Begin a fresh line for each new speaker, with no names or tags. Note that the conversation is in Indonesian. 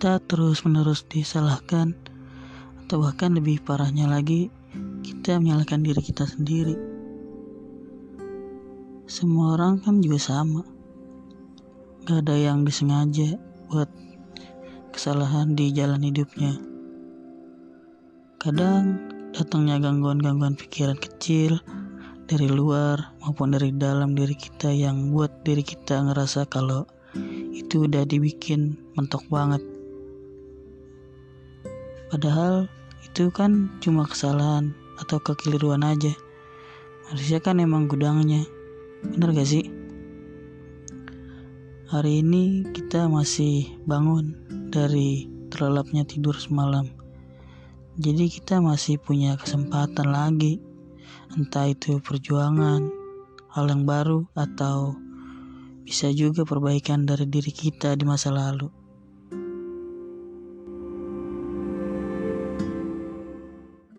kita terus-menerus disalahkan, atau bahkan lebih parahnya lagi, kita menyalahkan diri kita sendiri. Semua orang kan juga sama, gak ada yang disengaja buat kesalahan di jalan hidupnya. Kadang datangnya gangguan-gangguan pikiran kecil dari luar maupun dari dalam diri kita yang buat diri kita ngerasa kalau itu udah dibikin mentok banget. Padahal itu kan cuma kesalahan atau kekeliruan aja. Manusia kan emang gudangnya. Bener gak sih? Hari ini kita masih bangun dari terlelapnya tidur semalam. Jadi kita masih punya kesempatan lagi. Entah itu perjuangan, hal yang baru atau bisa juga perbaikan dari diri kita di masa lalu.